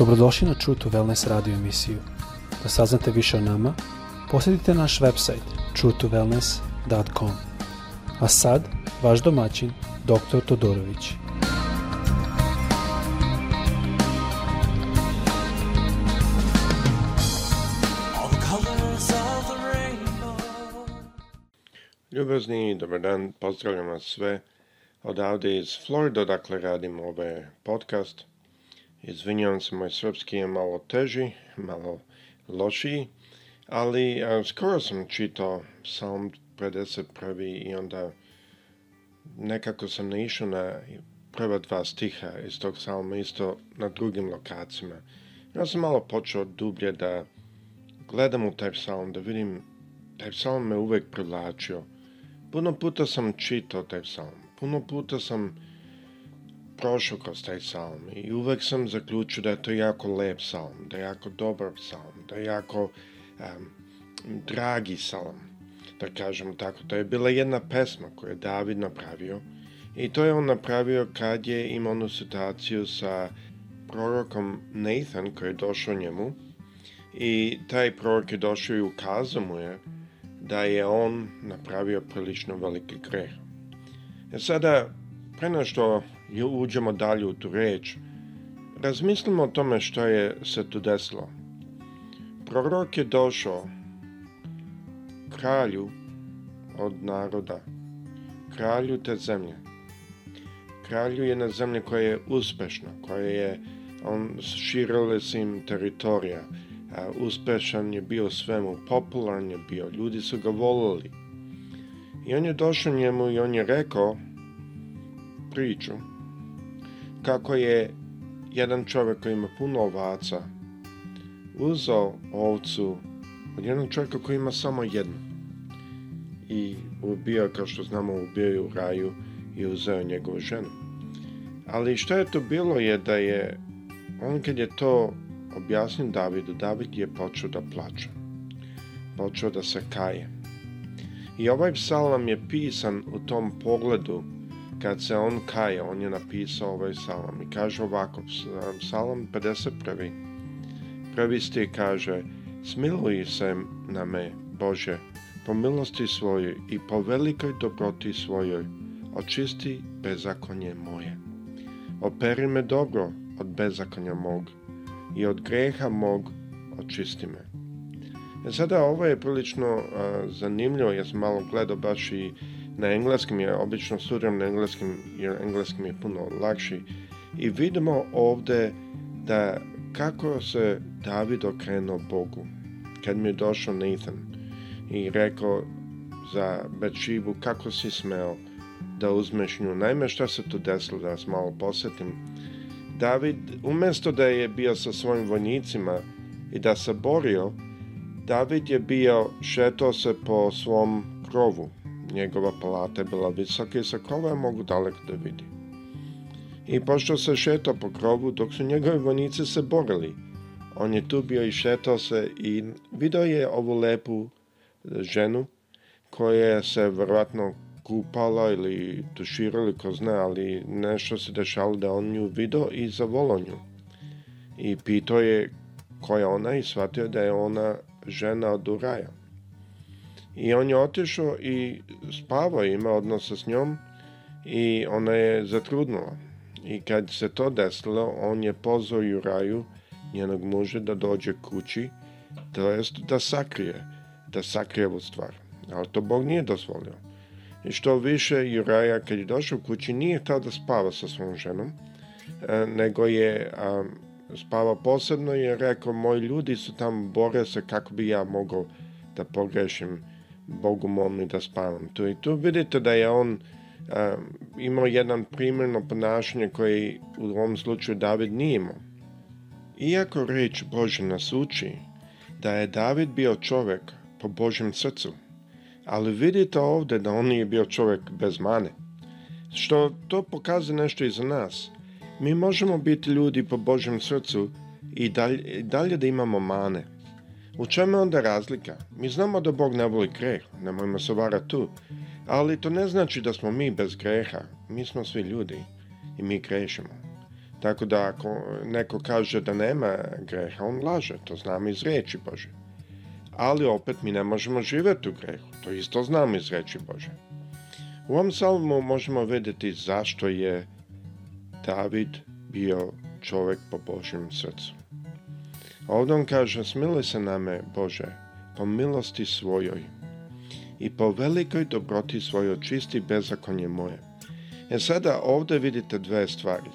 Dobrodošli na True to Wellness radio emisiju. Da saznate više o nama, posjetite naš website truetowellness.com. A sad, vaš domaćin, dr. Todorović. Ljubazni, dobar dan, pozdravljam vas sve odavde iz Florida, dakle radim ove podcast – Izvinjavam se, moj srpski je malo teži, malo lošiji, ali a, e, skoro sam čitao Psalm 51. i onda nekako sam naišao na prva dva stiha iz tog psalma isto na drugim lokacijama. Ja sam malo počeo dublje da gledam u taj psalm, da vidim, taj psalm me uvek privlačio. Puno puta sam čitao taj psalm, puno puta sam prošao kroz taj psalm i uvek sam zaključio da je to jako lep psalm, da je jako dobar psalm, da je jako um, dragi psalm, da kažemo tako. To je bila jedna pesma koju je David napravio i to je on napravio kad je imao onu situaciju sa prorokom Nathan koji je došao njemu i taj prorok je došao i ukazao mu je da je on napravio prilično veliki greh. E sada, pre što i uđemo dalje u tu reč, razmislimo o tome što je se tu desilo. Prorok je došao kralju od naroda, kralju te zemlje. Kralju je na zemlji koja je uspešna, koja je, on širila se im teritorija, a, uspešan je bio svemu, popularan je bio, ljudi su ga volili. I on je došao njemu i on je rekao priču kako je jedan čovjek koji ima puno ovaca uzao ovcu od jednog čovjeka koji ima samo jednu i ubio, kao što znamo, ubio je u raju i uzeo njegovu ženu. Ali što je to bilo je da je on kad je to objasnio Davidu, David je počeo da plače, počeo da se kaje. I ovaj psalam je pisan u tom pogledu kad se on kaje, on je napisao ovaj salam i kaže ovako, salam 51. Prvi stih kaže, smiluj se na me, Bože, po milosti svojoj i po velikoj dobroti svojoj, očisti bezakonje moje. Operi me dobro od bezakonja mog i od greha mog očisti me. E sada ovo je prilično a, zanimljivo, ja sam malo gledao baš i na engleskom, je obično studiram na engleskom, jer engleski mi je puno lakši. I vidimo ovde da kako se David okrenuo Bogu kad mi je došao Nathan i rekao za Bečivu kako si smeo da uzmeš nju. Naime, šta se tu desilo, da vas malo posetim. David, umesto da je bio sa svojim vojnicima i da se borio, David je bio šetao se po svom krovu, Njegova palata je bila visoka i sa kola mogu daleko da vidi. I pošto se šetao po krovu, dok su njegove vojnici se borili, on je tu bio i šetao se i video je ovu lepu e, ženu koja se verovatno kupala ili tuširala ili ko zna, ali nešto se dešalo da on nju video i zavolao nju. I pitao je koja ona i shvatio da je ona žena od Uraja i on je otišao i spavao ima odnosa s njom i ona je zatrudnula. I kad se to desilo, on je pozvao Juraju, njenog muža, da dođe kući, to jest da sakrije, da sakrije ovu stvar. Ali to Bog nije dozvolio. I što više, Juraja kad je došao kući nije htio da spava sa svom ženom, e, nego je spavao posebno i je rekao, moji ljudi su tamo, bore se kako bi ja mogao da pogrešim Bogu mom i da spavam tu. I tu vidite da je on a, um, imao jedan primjerno ponašanje koji u ovom slučaju David nije imao. Iako reč Bože nas uči da je David bio čovek po Božem srcu, ali vidite ovde da on nije bio čovek bez mane. Što to pokazuje nešto i za nas. Mi možemo biti ljudi po Božem srcu i dalje, dalje da imamo mane. U čemu je onda razlika? Mi znamo da Bog ne voli greh, nemojmo se varati tu, ali to ne znači da smo mi bez greha. Mi smo svi ljudi i mi grešimo. Tako da ako neko kaže da nema greha, on laže, to znam iz reči Bože. Ali opet mi ne možemo živeti u grehu, to isto znam iz reči Bože. U ovom salmu možemo videti zašto je David bio čovek po Božjem srcu. Ovdje on kaže, smiluj se na me, Bože, po milosti svojoj i po velikoj dobroti svojoj čisti bezakonje moje. E sada ovdje vidite dve stvari.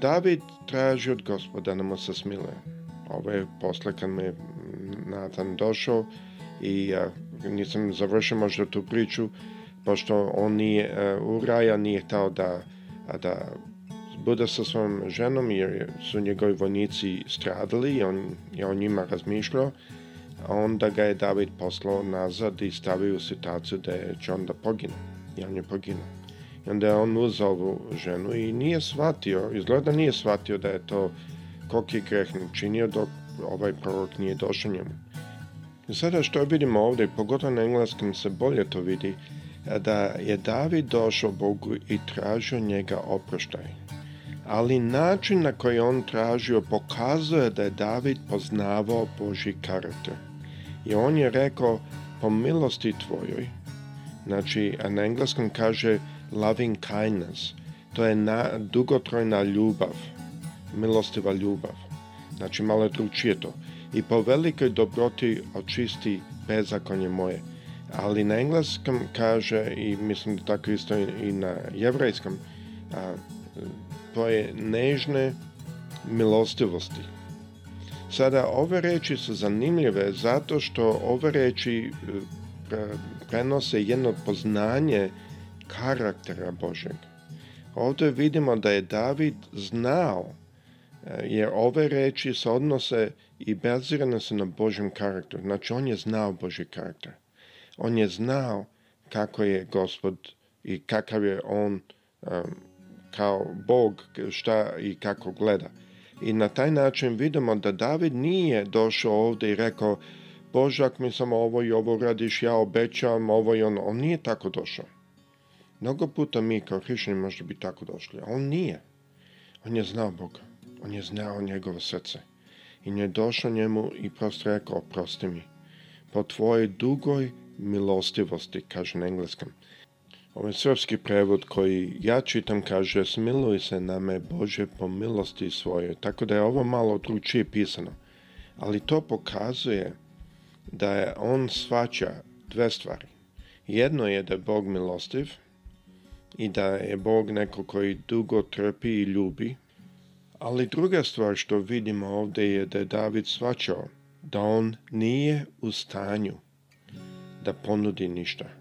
David traži od gospoda da mu se smiluje. Ovo je posle kad me Nathan došao i a, nisam završio možda tu priču, pošto on nije, u raja nije htao da, da Luda sa svojom ženom jer su njegovi vojnici stradali i on je o njima razmišljao, a onda ga je David poslao nazad i stavio u situaciju da će John da pogine. I on je poginuo. I onda je on uzao ovu ženu i nije shvatio, izgleda nije shvatio da je to koliki greh činio dok ovaj prorok nije došao njemu. I sada što vidimo ovdje, pogotovo na engleskom se bolje to vidi, da je David došao Bogu i tražio njega oproštaj ali način na koji on tražio pokazuje da je David poznavao Boži karakter. I on je rekao, po milosti tvojoj, znači na engleskom kaže loving kindness, to je na, dugotrojna ljubav, milostiva ljubav, znači malo je drugčije to. I po velikoj dobroti očisti bezakonje moje. Ali na engleskom kaže, i mislim da tako isto i na jevrajskom, a, tvoje nežne milostivosti. Sada, ove reči su zanimljive zato što ove reči e, prenose jedno poznanje karaktera Božeg. Ovde vidimo da je David znao, e, jer ove reči se odnose i bazirane su na Božem karakteru. Znači, on je znao Boži karakter. On je znao kako je gospod i kakav je on um, kao Bog šta i kako gleda. I na taj način vidimo da David nije došao ovde i rekao Bože, ako mi samo ovo i ovo radiš, ja obećavam ovo i ono. On nije tako došao. Mnogo puta mi kao hrišćani možda bi tako došli, a on nije. On je znao Boga. On je znao njegovo srce. I on došao njemu i prosto rekao, oprosti mi. Po tvojoj dugoj milostivosti, kaže na engleskom. Ovaj srpski prevod koji ja čitam kaže smiluj se na me Bože po milosti svoje. Tako da je ovo malo dručije pisano. Ali to pokazuje da je on svaća dve stvari. Jedno je da je Bog milostiv i da je Bog neko koji dugo trpi i ljubi. Ali druga stvar što vidimo ovdje je da je David svaćao da on nije u stanju da ponudi ništa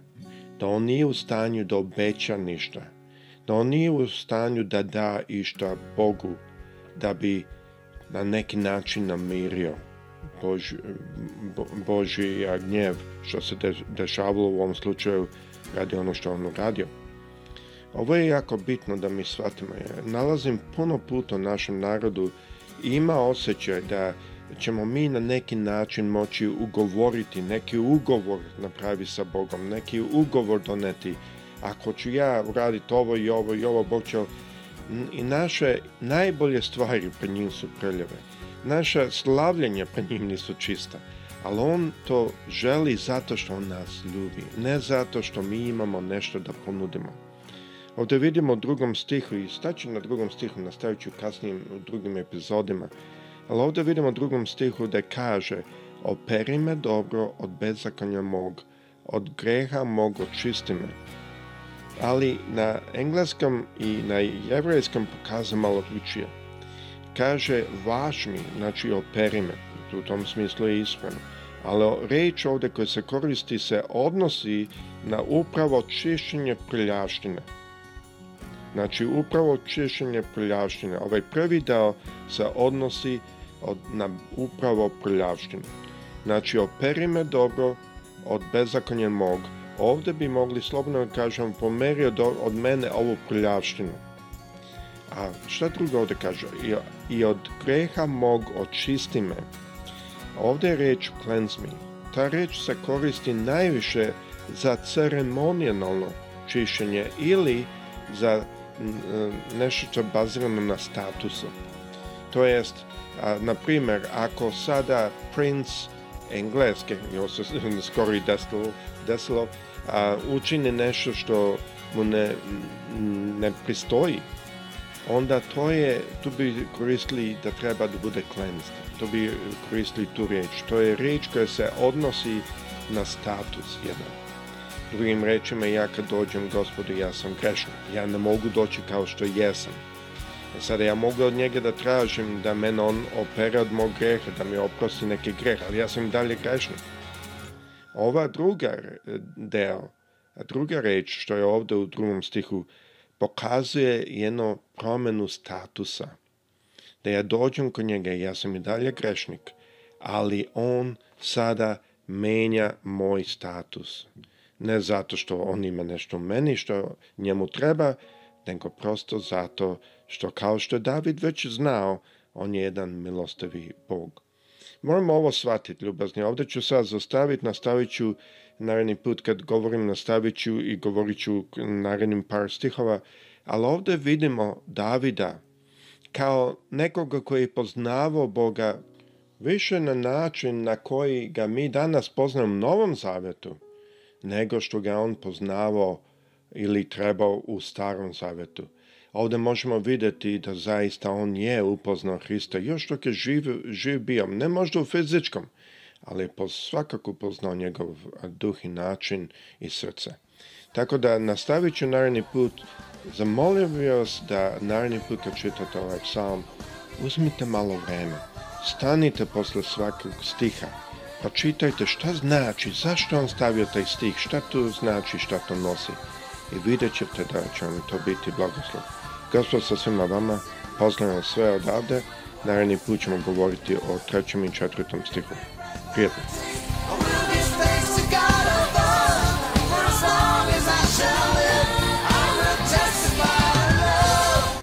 da on nije u stanju da obeća ništa, da on nije u stanju da da išta Bogu da bi na neki način namirio Boži, Boži gnjev što se dešavalo u ovom slučaju radi ono što on uradio. Ovo je jako bitno da mi shvatimo. Nalazim puno puta u našem narodu ima osjećaj da ćemo mi na neki način moći ugovoriti, neki ugovor napravi sa Bogom, neki ugovor doneti. Ako ću ja uraditi ovo i ovo i ovo, Bog će... I naše najbolje stvari pred njim su prljave. Naša slavljenja pred njim nisu čista. Ali on to želi zato što on nas ljubi, ne zato što mi imamo nešto da ponudimo. Ovde vidimo u drugom stihu i staću na drugom stihu, nastavit ću kasnije u drugim epizodima. Ali ovdje vidimo u drugom stihu da kaže Operi me dobro od bezakanja mog, od greha mog očisti me. Ali na engleskom i na jevrejskom pokaza malo dručije. Kaže vaš mi, znači operi me, u tom smislu je ispravno. Ali reč ovde koja se koristi se odnosi na upravo čišćenje prljaštine. Znači, upravo čišćenje prljavštine. Ovaj prvi deo se odnosi od, na upravo prljavštinu. Znači, operi me dobro od bezakonje mog. Ovdje bi mogli, slobodno da kažem, pomerio od, od mene ovu prljavštinu. A šta drugo ovde kaže? I, I, od greha mog očisti me. Ovde je reč cleanse me. Ta reč se koristi najviše za ceremonijalno čišćenje ili za Mm, nešto što je bazirano na statusu. To jest, na primer, ako sada prince engleske, još se skoro i desilo, desilo a, učini nešto što mu ne, ne pristoji, onda to je, tu bi koristili da treba da bude cleansed. To bi koristili tu reč. To je reč koja se odnosi na status jedan. Drugim rečima, ja kad dođem, gospodu, ja sam grešnik. Ja ne mogu doći kao što jesam. E sada ja mogu od njega da tražim da mene on opere od mog greha, da mi oprosti neke grehe, ali ja sam dalje grešnik. Ova druga e, deo, druga reč što je ovde u drugom stihu, pokazuje jedno promenu statusa. Da ja dođem kod njega, ja sam i dalje grešnik, ali on sada menja moj status ne zato što on ima nešto u meni, što njemu treba, nego prosto zato što kao što David već znao, on je jedan milostivi Bog. Moramo ovo shvatiti, ljubazni. Ovde ću sad zastaviti, nastavit ću naredni put kad govorim, nastavit ću i govorit ću narednim par stihova, ali ovde vidimo Davida kao nekoga koji je poznavao Boga više na način na koji ga mi danas poznamo u Novom Zavetu, nego što ga on poznavao ili trebao u starom zavetu. Ovde možemo videti da zaista on je upoznao Hrista još dok je živ, živ bio, ne možda u fizičkom, ali je po, svakako upoznao njegov duh i način i srce. Tako da nastavit ću naredni put, zamolio bih vas da naredni put kad čitate ovaj psalm, uzmite malo vreme, stanite posle svakog stiha, pročitajte pa šta znači, zašto on stavio taj stih, šta to znači, šta to nosi. I vidjet ćete da će vam to biti blagoslov. Gospod sa svima vama, pozdravljam sve odavde, naredni put ćemo govoriti o trećem i četvrtom stihu. Prijetno!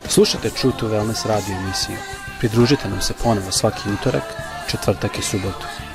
Slušajte True to Wellness radio emisiju. Pridružite nam se ponovo svaki utorak, četvrtak i subotu.